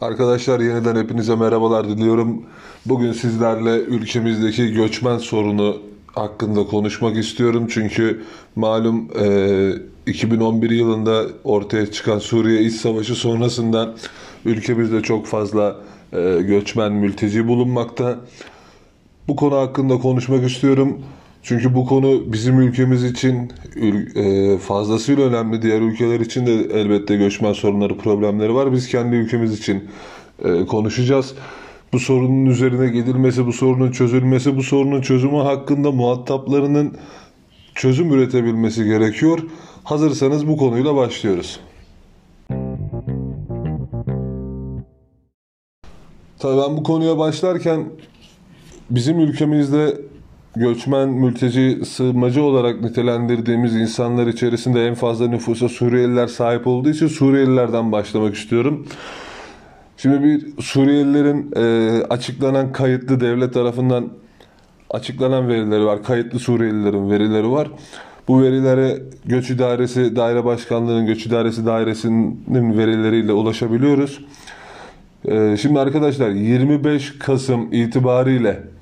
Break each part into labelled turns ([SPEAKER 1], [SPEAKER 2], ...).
[SPEAKER 1] Arkadaşlar yeniden hepinize merhabalar diliyorum. Bugün sizlerle ülkemizdeki göçmen sorunu hakkında konuşmak istiyorum. Çünkü malum e, 2011 yılında ortaya çıkan Suriye İç Savaşı sonrasında ülkemizde çok fazla e, göçmen mülteci bulunmakta. Bu konu hakkında konuşmak istiyorum. Çünkü bu konu bizim ülkemiz için e, fazlasıyla önemli. Diğer ülkeler için de elbette göçmen sorunları, problemleri var. Biz kendi ülkemiz için e, konuşacağız. Bu sorunun üzerine gidilmesi, bu sorunun çözülmesi, bu sorunun çözümü hakkında muhataplarının çözüm üretebilmesi gerekiyor. Hazırsanız bu konuyla başlıyoruz. Tabii ben bu konuya başlarken bizim ülkemizde göçmen, mülteci, sığınmacı olarak nitelendirdiğimiz insanlar içerisinde en fazla nüfusa Suriyeliler sahip olduğu için Suriyelilerden başlamak istiyorum. Şimdi bir Suriyelilerin e, açıklanan kayıtlı devlet tarafından açıklanan verileri var. Kayıtlı Suriyelilerin verileri var. Bu verilere Göç İdaresi, Daire Başkanlığı'nın Göç İdaresi Dairesi'nin verileriyle ulaşabiliyoruz. E, şimdi arkadaşlar 25 Kasım itibariyle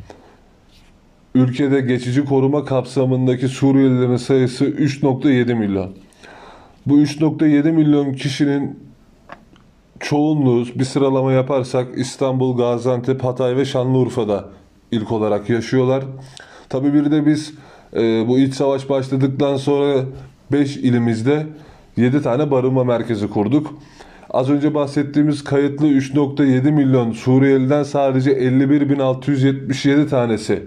[SPEAKER 1] ülkede geçici koruma kapsamındaki Suriyelilerin sayısı 3.7 milyon. Bu 3.7 milyon kişinin çoğunluğu bir sıralama yaparsak İstanbul, Gaziantep, Hatay ve Şanlıurfa'da ilk olarak yaşıyorlar. Tabi bir de biz e, bu iç savaş başladıktan sonra 5 ilimizde 7 tane barınma merkezi kurduk. Az önce bahsettiğimiz kayıtlı 3.7 milyon Suriyeliden sadece 51.677 tanesi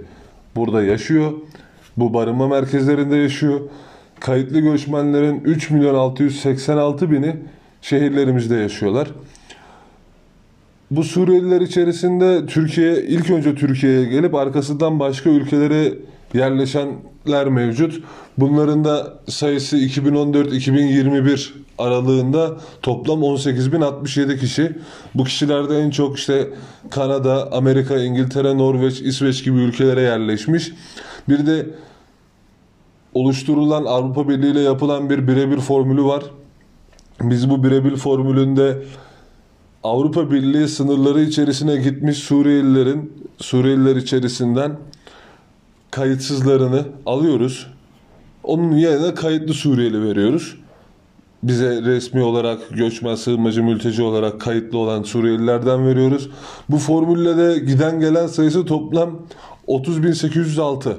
[SPEAKER 1] burada yaşıyor. Bu barınma merkezlerinde yaşıyor. Kayıtlı göçmenlerin 3 milyon 686 bini şehirlerimizde yaşıyorlar. Bu Suriyeliler içerisinde Türkiye ilk önce Türkiye'ye gelip arkasından başka ülkelere yerleşenler mevcut. Bunların da sayısı 2014-2021 aralığında toplam 18.067 kişi. Bu kişilerde en çok işte Kanada, Amerika, İngiltere, Norveç, İsveç gibi ülkelere yerleşmiş. Bir de oluşturulan Avrupa Birliği ile yapılan bir birebir formülü var. Biz bu birebir formülünde Avrupa Birliği sınırları içerisine gitmiş Suriyelilerin Suriyeliler içerisinden kayıtsızlarını alıyoruz. Onun yerine kayıtlı Suriyeli veriyoruz. Bize resmi olarak göçmen, sığınmacı, mülteci olarak kayıtlı olan Suriyelilerden veriyoruz. Bu formülle de giden gelen sayısı toplam 30.806.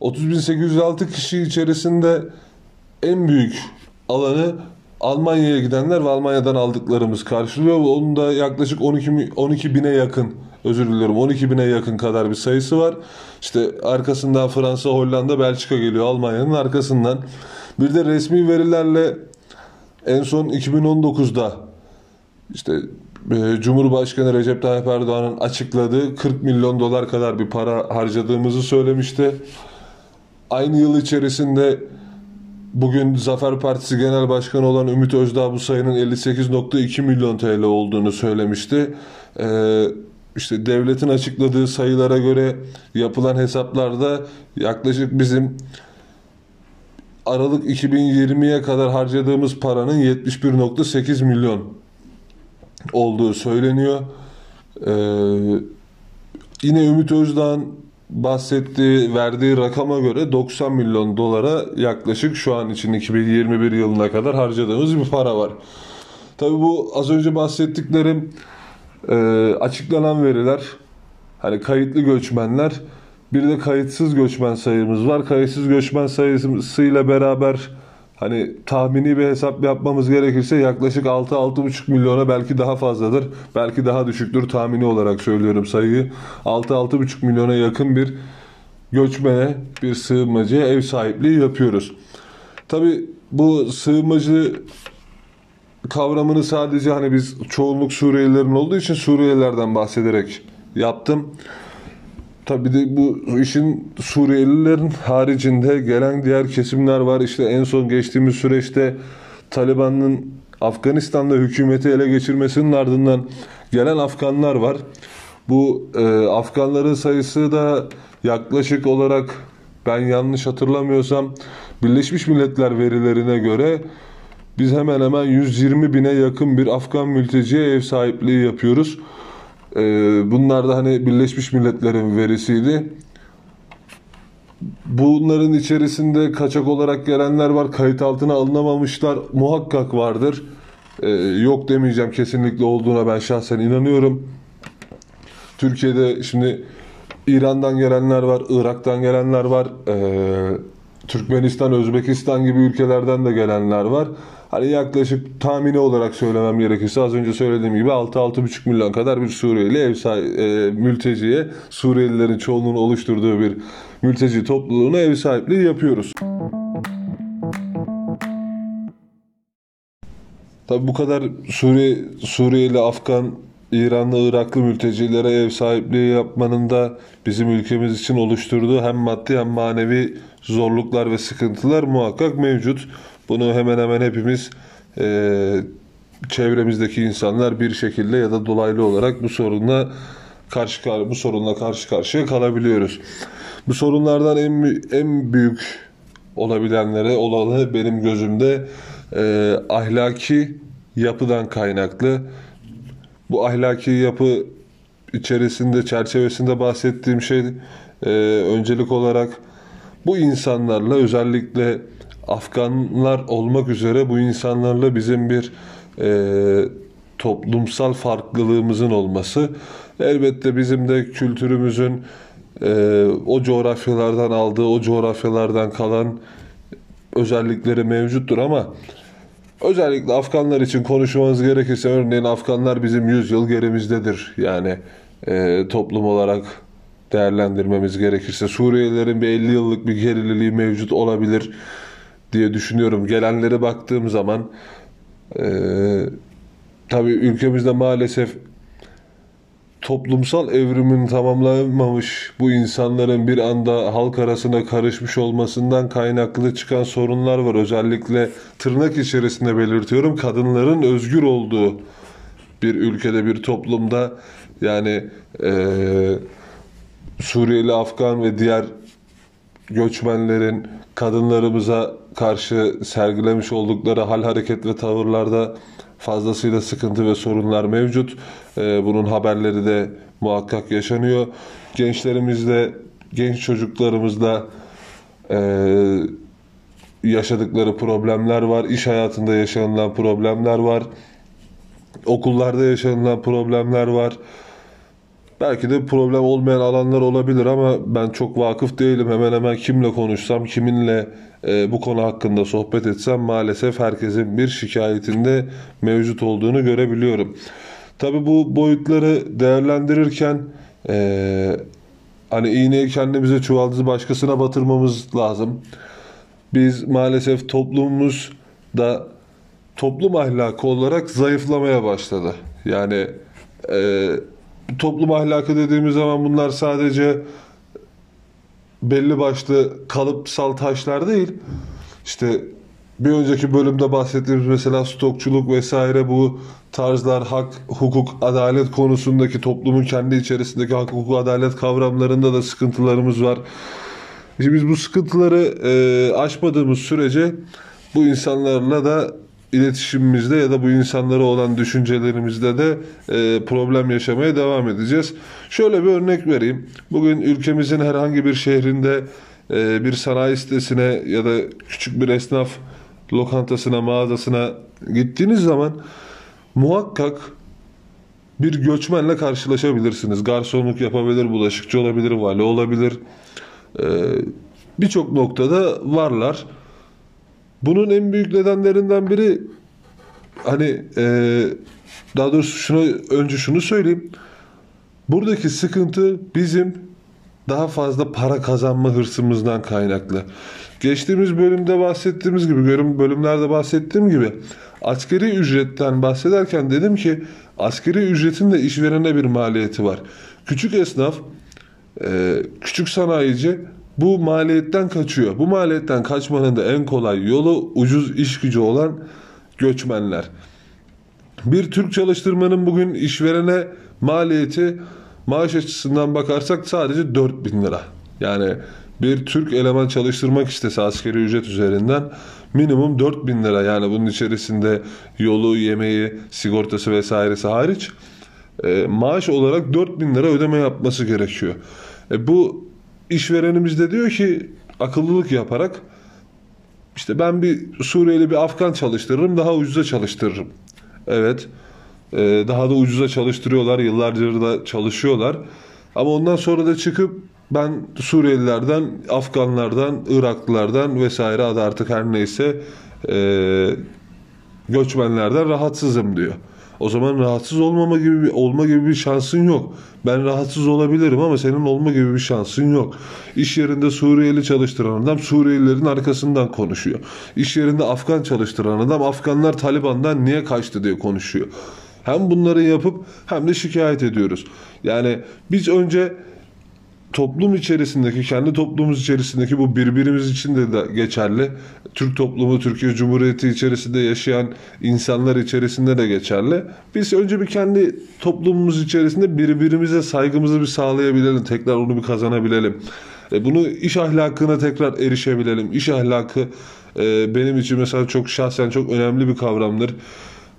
[SPEAKER 1] 30.806 kişi içerisinde en büyük alanı Almanya'ya gidenler ve Almanya'dan aldıklarımız karşılıyor. Onun da yaklaşık 12, 12 bine yakın özür diliyorum 12 bine yakın kadar bir sayısı var. İşte arkasından Fransa, Hollanda, Belçika geliyor Almanya'nın arkasından. Bir de resmi verilerle en son 2019'da işte e, Cumhurbaşkanı Recep Tayyip Erdoğan'ın açıkladığı 40 milyon dolar kadar bir para harcadığımızı söylemişti. Aynı yıl içerisinde bugün Zafer Partisi Genel Başkanı olan Ümit Özdağ bu sayının 58.2 milyon TL olduğunu söylemişti. Ee, işte devletin açıkladığı sayılara göre yapılan hesaplarda yaklaşık bizim Aralık 2020'ye kadar harcadığımız paranın 71.8 milyon olduğu söyleniyor. Ee, yine Ümit Özdağ'ın bahsettiği, verdiği rakama göre 90 milyon dolara yaklaşık şu an için 2021 yılına kadar harcadığımız bir para var. Tabi bu az önce bahsettiklerim e, açıklanan veriler. Hani kayıtlı göçmenler bir de kayıtsız göçmen sayımız var. Kayıtsız göçmen sayısıyla beraber hani tahmini bir hesap yapmamız gerekirse yaklaşık 6-6,5 milyona belki daha fazladır. Belki daha düşüktür tahmini olarak söylüyorum sayıyı. 6-6,5 milyona yakın bir göçmene, bir sığınmacıya ev sahipliği yapıyoruz. Tabi bu sığınmacı kavramını sadece hani biz çoğunluk Suriyelilerin olduğu için Suriyelilerden bahsederek yaptım. Tabii de bu işin Suriyelilerin haricinde gelen diğer kesimler var. İşte en son geçtiğimiz süreçte Taliban'ın Afganistan'da hükümeti ele geçirmesinin ardından gelen Afganlar var. Bu e, Afganların sayısı da yaklaşık olarak ben yanlış hatırlamıyorsam Birleşmiş Milletler verilerine göre biz hemen hemen 120 bine yakın bir Afgan mülteciye ev sahipliği yapıyoruz. Ee, bunlar da hani Birleşmiş Milletler'in verisiydi. Bunların içerisinde kaçak olarak gelenler var. Kayıt altına alınamamışlar. Muhakkak vardır. Ee, yok demeyeceğim kesinlikle olduğuna ben şahsen inanıyorum. Türkiye'de şimdi İran'dan gelenler var, Irak'tan gelenler var, ee, Türkmenistan, Özbekistan gibi ülkelerden de gelenler var. Hani yaklaşık tahmini olarak söylemem gerekirse az önce söylediğim gibi 6-6,5 milyon kadar bir Suriyeli ev sahibi, e, mülteciye Suriyelilerin çoğunluğunu oluşturduğu bir mülteci topluluğuna ev sahipliği yapıyoruz. Tabi bu kadar Suriye, Suriyeli, Afgan, İranlı, Iraklı mültecilere ev sahipliği yapmanın da bizim ülkemiz için oluşturduğu hem maddi hem manevi zorluklar ve sıkıntılar muhakkak mevcut. Bunu hemen hemen hepimiz e, çevremizdeki insanlar bir şekilde ya da dolaylı olarak bu sorunla karşı bu sorunla karşı karşıya kalabiliyoruz. Bu sorunlardan en en büyük olabilenlere olanı benim gözümde e, ahlaki yapıdan kaynaklı. Bu ahlaki yapı içerisinde çerçevesinde bahsettiğim şey e, öncelik olarak bu insanlarla özellikle Afganlar olmak üzere bu insanlarla bizim bir e, toplumsal farklılığımızın olması. Elbette bizim de kültürümüzün e, o coğrafyalardan aldığı, o coğrafyalardan kalan özellikleri mevcuttur ama özellikle Afganlar için konuşmamız gerekirse örneğin Afganlar bizim 100 yıl gerimizdedir. Yani e, toplum olarak değerlendirmemiz gerekirse Suriyelilerin bir 50 yıllık bir gerililiği mevcut olabilir diye düşünüyorum. Gelenlere baktığım zaman e, tabii ülkemizde maalesef toplumsal evrimin tamamlanmamış bu insanların bir anda halk arasına karışmış olmasından kaynaklı çıkan sorunlar var. Özellikle tırnak içerisinde belirtiyorum kadınların özgür olduğu bir ülkede bir toplumda yani e, Suriyeli, Afgan ve diğer göçmenlerin kadınlarımıza karşı sergilemiş oldukları hal hareket ve tavırlarda fazlasıyla sıkıntı ve sorunlar mevcut. Ee, bunun haberleri de muhakkak yaşanıyor. Gençlerimizde, genç çocuklarımızda e, yaşadıkları problemler var. İş hayatında yaşanılan problemler var. Okullarda yaşanılan problemler var. Belki de problem olmayan alanlar olabilir ama ben çok vakıf değilim. Hemen hemen kimle konuşsam, kiminle e, bu konu hakkında sohbet etsem maalesef herkesin bir şikayetinde mevcut olduğunu görebiliyorum. Tabi bu boyutları değerlendirirken e, hani iğneyi kendimize çuvaldızı başkasına batırmamız lazım. Biz maalesef toplumumuz da toplum ahlakı olarak zayıflamaya başladı. Yani e, toplum ahlakı dediğimiz zaman bunlar sadece belli başlı kalıpsal taşlar değil. İşte bir önceki bölümde bahsettiğimiz mesela stokçuluk vesaire bu tarzlar hak, hukuk, adalet konusundaki toplumun kendi içerisindeki hak, hukuk, adalet kavramlarında da sıkıntılarımız var. İşte biz bu sıkıntıları e, aşmadığımız sürece bu insanlarla da iletişimimizde ya da bu insanlara olan düşüncelerimizde de e, problem yaşamaya devam edeceğiz. Şöyle bir örnek vereyim. Bugün ülkemizin herhangi bir şehrinde e, bir sanayi sitesine ya da küçük bir esnaf lokantasına, mağazasına gittiğiniz zaman muhakkak bir göçmenle karşılaşabilirsiniz. Garsonluk yapabilir, bulaşıkçı olabilir, vali olabilir. Ee, Birçok noktada varlar. Bunun en büyük nedenlerinden biri hani e, daha doğrusu şunu önce şunu söyleyeyim. Buradaki sıkıntı bizim daha fazla para kazanma hırsımızdan kaynaklı. Geçtiğimiz bölümde bahsettiğimiz gibi, bölümlerde bahsettiğim gibi askeri ücretten bahsederken dedim ki askeri ücretin de işverene bir maliyeti var. Küçük esnaf, e, küçük sanayici bu maliyetten kaçıyor. Bu maliyetten kaçmanın da en kolay yolu ucuz iş gücü olan göçmenler. Bir Türk çalıştırmanın bugün işverene maliyeti maaş açısından bakarsak sadece 4000 lira. Yani bir Türk eleman çalıştırmak istese askeri ücret üzerinden minimum 4000 lira yani bunun içerisinde yolu, yemeği, sigortası vesairesi hariç e, maaş olarak 4000 lira ödeme yapması gerekiyor. E, bu işverenimiz de diyor ki akıllılık yaparak işte ben bir Suriyeli bir Afgan çalıştırırım daha ucuza çalıştırırım. Evet e, daha da ucuza çalıştırıyorlar yıllardır da çalışıyorlar. Ama ondan sonra da çıkıp ben Suriyelilerden, Afganlardan, Iraklılardan vesaire adı artık her neyse e, göçmenlerden rahatsızım diyor. O zaman rahatsız olmama gibi bir, olma gibi bir şansın yok. Ben rahatsız olabilirim ama senin olma gibi bir şansın yok. İş yerinde Suriyeli çalıştıran adam Suriyelilerin arkasından konuşuyor. İş yerinde Afgan çalıştıran adam Afganlar Taliban'dan niye kaçtı diye konuşuyor. Hem bunları yapıp hem de şikayet ediyoruz. Yani biz önce toplum içerisindeki, kendi toplumumuz içerisindeki bu birbirimiz için de, geçerli. Türk toplumu, Türkiye Cumhuriyeti içerisinde yaşayan insanlar içerisinde de geçerli. Biz önce bir kendi toplumumuz içerisinde birbirimize saygımızı bir sağlayabilelim. Tekrar onu bir kazanabilelim. E bunu iş ahlakına tekrar erişebilelim. İş ahlakı e, benim için mesela çok şahsen çok önemli bir kavramdır.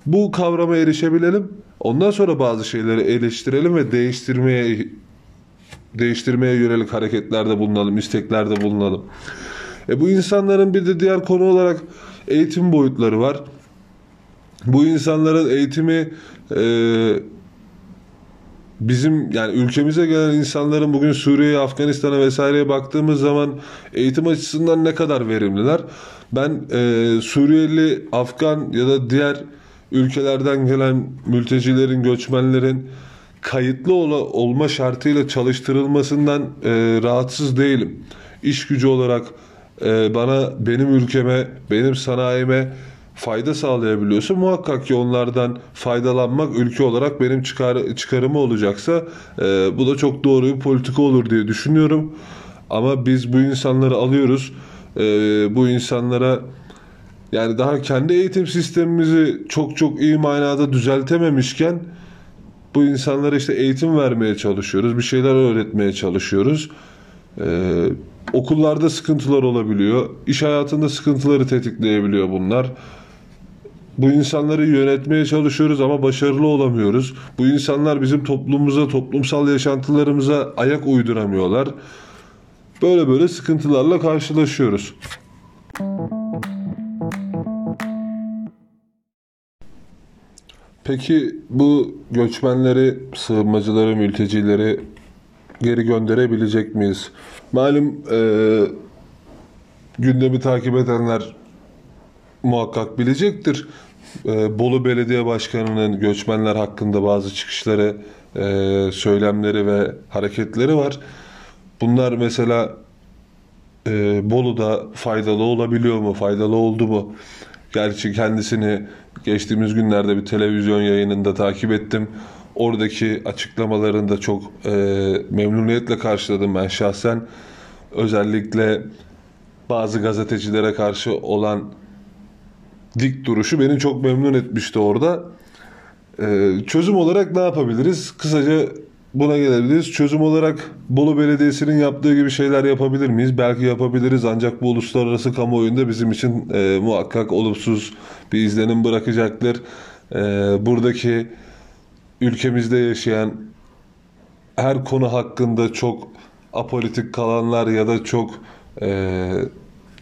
[SPEAKER 1] Bu kavrama erişebilelim. Ondan sonra bazı şeyleri eleştirelim ve değiştirmeye değiştirmeye yönelik hareketlerde bulunalım, isteklerde bulunalım. E bu insanların bir de diğer konu olarak eğitim boyutları var. Bu insanların eğitimi e, bizim yani ülkemize gelen insanların bugün Suriye'ye, Afganistan'a vesaireye baktığımız zaman eğitim açısından ne kadar verimliler? Ben e, Suriyeli, Afgan ya da diğer ülkelerden gelen mültecilerin, göçmenlerin kayıtlı ol olma şartıyla çalıştırılmasından e, rahatsız değilim. İş gücü olarak e, bana, benim ülkeme, benim sanayime fayda sağlayabiliyorsa muhakkak ki onlardan faydalanmak ülke olarak benim çıkar, çıkarımı olacaksa e, bu da çok doğru bir politika olur diye düşünüyorum. Ama biz bu insanları alıyoruz. E, bu insanlara yani daha kendi eğitim sistemimizi çok çok iyi manada düzeltememişken bu insanlara işte eğitim vermeye çalışıyoruz. Bir şeyler öğretmeye çalışıyoruz. Ee, okullarda sıkıntılar olabiliyor. İş hayatında sıkıntıları tetikleyebiliyor bunlar. Bu insanları yönetmeye çalışıyoruz ama başarılı olamıyoruz. Bu insanlar bizim toplumumuza, toplumsal yaşantılarımıza ayak uyduramıyorlar. Böyle böyle sıkıntılarla karşılaşıyoruz. Peki bu göçmenleri, sığınmacıları, mültecileri geri gönderebilecek miyiz? Malum e, gündemi takip edenler muhakkak bilecektir. E, Bolu Belediye Başkanı'nın göçmenler hakkında bazı çıkışları, e, söylemleri ve hareketleri var. Bunlar mesela e, Bolu'da faydalı olabiliyor mu, faydalı oldu mu? Gerçi kendisini geçtiğimiz günlerde bir televizyon yayınında takip ettim. Oradaki açıklamalarını da çok e, memnuniyetle karşıladım ben şahsen. Özellikle bazı gazetecilere karşı olan dik duruşu beni çok memnun etmişti orada. E, çözüm olarak ne yapabiliriz? Kısaca buna gelebiliriz. Çözüm olarak Bolu Belediyesi'nin yaptığı gibi şeyler yapabilir miyiz? Belki yapabiliriz ancak bu uluslararası kamuoyunda bizim için e, muhakkak olumsuz bir izlenim bırakacaktır. E, buradaki ülkemizde yaşayan her konu hakkında çok apolitik kalanlar ya da çok e,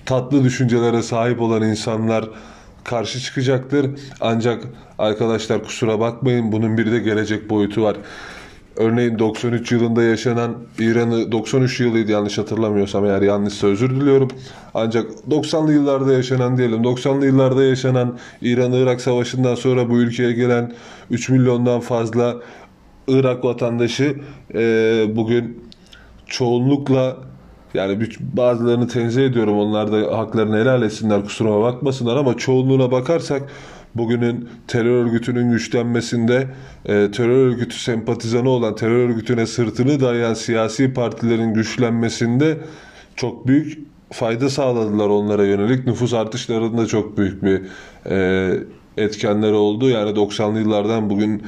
[SPEAKER 1] tatlı düşüncelere sahip olan insanlar karşı çıkacaktır. Ancak arkadaşlar kusura bakmayın bunun bir de gelecek boyutu var. Örneğin 93 yılında yaşanan İran'ı 93 yılıydı yanlış hatırlamıyorsam eğer yanlışsa özür diliyorum. Ancak 90'lı yıllarda yaşanan diyelim 90'lı yıllarda yaşanan İran-Irak savaşından sonra bu ülkeye gelen 3 milyondan fazla Irak vatandaşı e, bugün çoğunlukla yani bazılarını tenzih ediyorum onlar da haklarını helal etsinler kusuruma bakmasınlar ama çoğunluğuna bakarsak bugünün terör örgütünün güçlenmesinde e, terör örgütü sempatizanı olan terör örgütüne sırtını dayayan siyasi partilerin güçlenmesinde çok büyük fayda sağladılar onlara yönelik. Nüfus artışlarında çok büyük bir e, etkenleri oldu. Yani 90'lı yıllardan bugün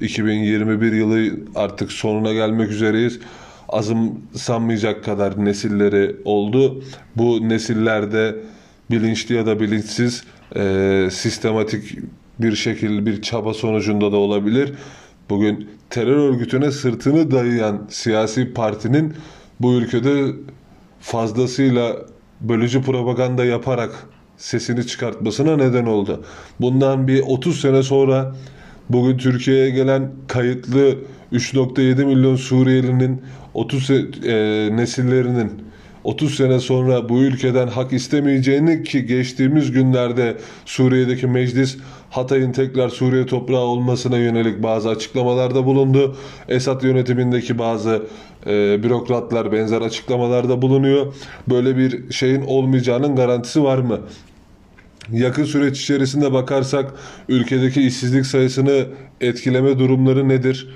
[SPEAKER 1] 2021 yılı artık sonuna gelmek üzereyiz. Azım sanmayacak kadar nesilleri oldu. Bu nesillerde bilinçli ya da bilinçsiz e, sistematik bir şekilde bir çaba sonucunda da olabilir. Bugün terör örgütüne sırtını dayayan siyasi partinin bu ülkede fazlasıyla bölücü propaganda yaparak sesini çıkartmasına neden oldu. Bundan bir 30 sene sonra bugün Türkiye'ye gelen kayıtlı 3.7 milyon Suriyelinin 30 e, nesillerinin 30 sene sonra bu ülkeden hak istemeyeceğini ki geçtiğimiz günlerde Suriye'deki meclis Hatay'ın tekrar Suriye toprağı olmasına yönelik bazı açıklamalarda bulundu. Esad yönetimindeki bazı e, bürokratlar benzer açıklamalarda bulunuyor. Böyle bir şeyin olmayacağının garantisi var mı? Yakın süreç içerisinde bakarsak ülkedeki işsizlik sayısını etkileme durumları nedir?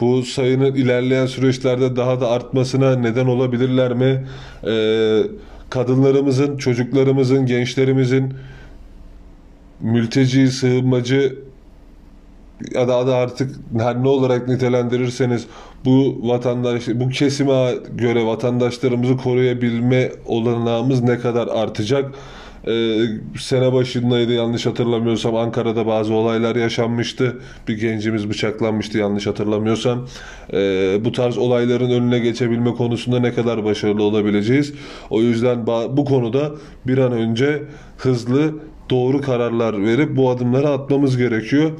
[SPEAKER 1] Bu sayının ilerleyen süreçlerde daha da artmasına neden olabilirler mi? Ee, kadınlarımızın, çocuklarımızın, gençlerimizin mülteci, sığınmacı ya da artık her ne olarak nitelendirirseniz bu vatandaş bu kesime göre vatandaşlarımızı koruyabilme olanağımız ne kadar artacak? Ee, sene başındaydı yanlış hatırlamıyorsam Ankara'da bazı olaylar yaşanmıştı. Bir gencimiz bıçaklanmıştı yanlış hatırlamıyorsam. Ee, bu tarz olayların önüne geçebilme konusunda ne kadar başarılı olabileceğiz? O yüzden bu konuda bir an önce hızlı doğru kararlar verip bu adımları atmamız gerekiyor.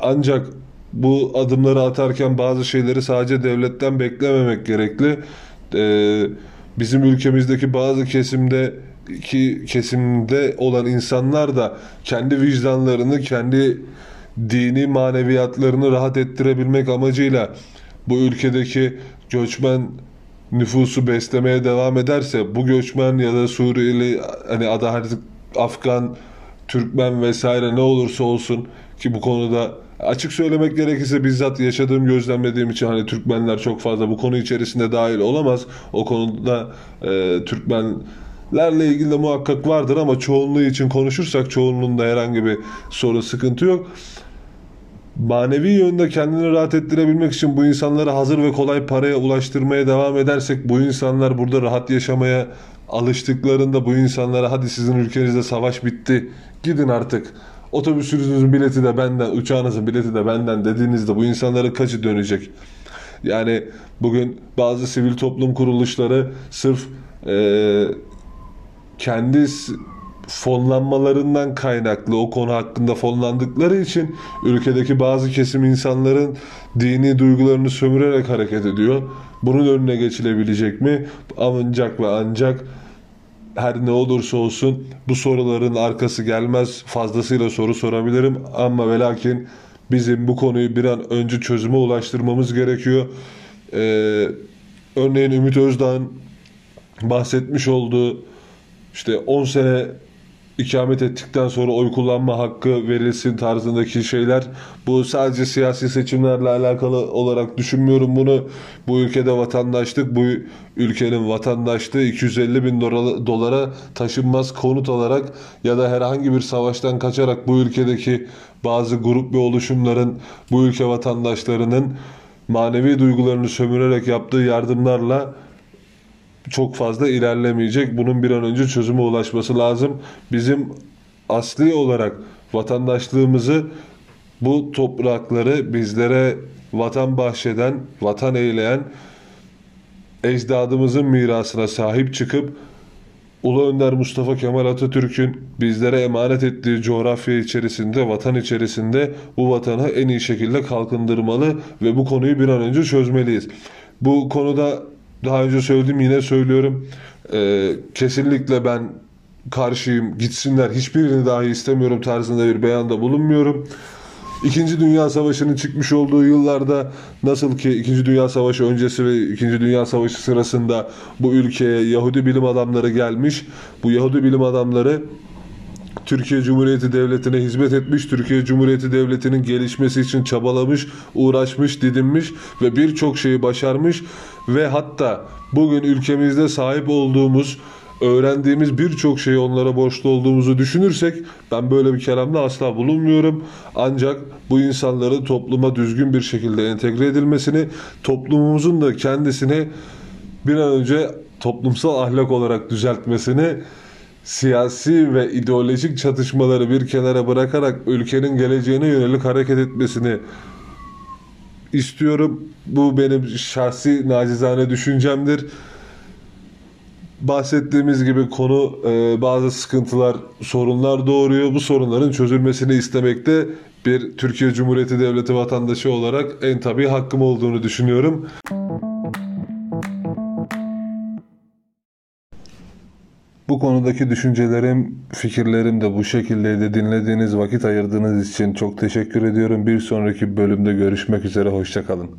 [SPEAKER 1] Ancak bu adımları atarken bazı şeyleri sadece devletten beklememek gerekli. Ee, bizim ülkemizdeki bazı kesimde ki kesimde olan insanlar da kendi vicdanlarını, kendi dini maneviyatlarını rahat ettirebilmek amacıyla bu ülkedeki göçmen nüfusu beslemeye devam ederse bu göçmen ya da Suriyeli hani adı artık Afgan, Türkmen vesaire ne olursa olsun ki bu konuda açık söylemek gerekirse bizzat yaşadığım gözlemlediğim için hani Türkmenler çok fazla bu konu içerisinde dahil olamaz. O konuda e, Türkmenlerle ilgili de muhakkak vardır ama çoğunluğu için konuşursak çoğunluğunda herhangi bir soru sıkıntı yok. Manevi yönde kendini rahat ettirebilmek için bu insanları hazır ve kolay paraya ulaştırmaya devam edersek bu insanlar burada rahat yaşamaya alıştıklarında bu insanlara hadi sizin ülkenizde savaş bitti gidin artık otobüsünüzün bileti de benden uçağınızın bileti de benden dediğinizde bu insanların kaçı dönecek? Yani bugün bazı sivil toplum kuruluşları sırf e, kendi fonlanmalarından kaynaklı o konu hakkında fonlandıkları için ülkedeki bazı kesim insanların dini duygularını sömürerek hareket ediyor. Bunun önüne geçilebilecek mi? Ancak ve ancak her ne olursa olsun bu soruların arkası gelmez. Fazlasıyla soru sorabilirim ama ve lakin bizim bu konuyu bir an önce çözüme ulaştırmamız gerekiyor. Ee, örneğin Ümit Özdağ'ın bahsetmiş olduğu işte 10 sene ikamet ettikten sonra oy kullanma hakkı verilsin tarzındaki şeyler. Bu sadece siyasi seçimlerle alakalı olarak düşünmüyorum bunu. Bu ülkede vatandaşlık, bu ülkenin vatandaşlığı 250 bin dolara taşınmaz konut alarak ya da herhangi bir savaştan kaçarak bu ülkedeki bazı grup ve oluşumların bu ülke vatandaşlarının manevi duygularını sömürerek yaptığı yardımlarla çok fazla ilerlemeyecek. Bunun bir an önce çözüme ulaşması lazım. Bizim asli olarak vatandaşlığımızı bu toprakları bizlere vatan bahşeden, vatan eyleyen ecdadımızın mirasına sahip çıkıp Ulu Önder Mustafa Kemal Atatürk'ün bizlere emanet ettiği coğrafya içerisinde, vatan içerisinde bu vatanı en iyi şekilde kalkındırmalı ve bu konuyu bir an önce çözmeliyiz. Bu konuda daha önce söyledim yine söylüyorum. Ee, kesinlikle ben karşıyım. Gitsinler. Hiçbirini dahi istemiyorum tarzında bir beyanda bulunmuyorum. İkinci Dünya Savaşı'nın çıkmış olduğu yıllarda nasıl ki İkinci Dünya Savaşı öncesi ve İkinci Dünya Savaşı sırasında bu ülkeye Yahudi bilim adamları gelmiş. Bu Yahudi bilim adamları Türkiye Cumhuriyeti Devleti'ne hizmet etmiş, Türkiye Cumhuriyeti Devleti'nin gelişmesi için çabalamış, uğraşmış, didinmiş ve birçok şeyi başarmış ve hatta bugün ülkemizde sahip olduğumuz öğrendiğimiz birçok şeyi onlara borçlu olduğumuzu düşünürsek ben böyle bir kelamda asla bulunmuyorum. Ancak bu insanların topluma düzgün bir şekilde entegre edilmesini, toplumumuzun da kendisini bir an önce toplumsal ahlak olarak düzeltmesini siyasi ve ideolojik çatışmaları bir kenara bırakarak ülkenin geleceğine yönelik hareket etmesini istiyorum. Bu benim şahsi nacizane düşüncemdir. Bahsettiğimiz gibi konu e, bazı sıkıntılar, sorunlar doğuruyor. Bu sorunların çözülmesini istemekte bir Türkiye Cumhuriyeti Devleti vatandaşı olarak en tabii hakkım olduğunu düşünüyorum. Bu konudaki düşüncelerim, fikirlerim de bu şekildeydi. Dinlediğiniz vakit ayırdığınız için çok teşekkür ediyorum. Bir sonraki bölümde görüşmek üzere. Hoşçakalın.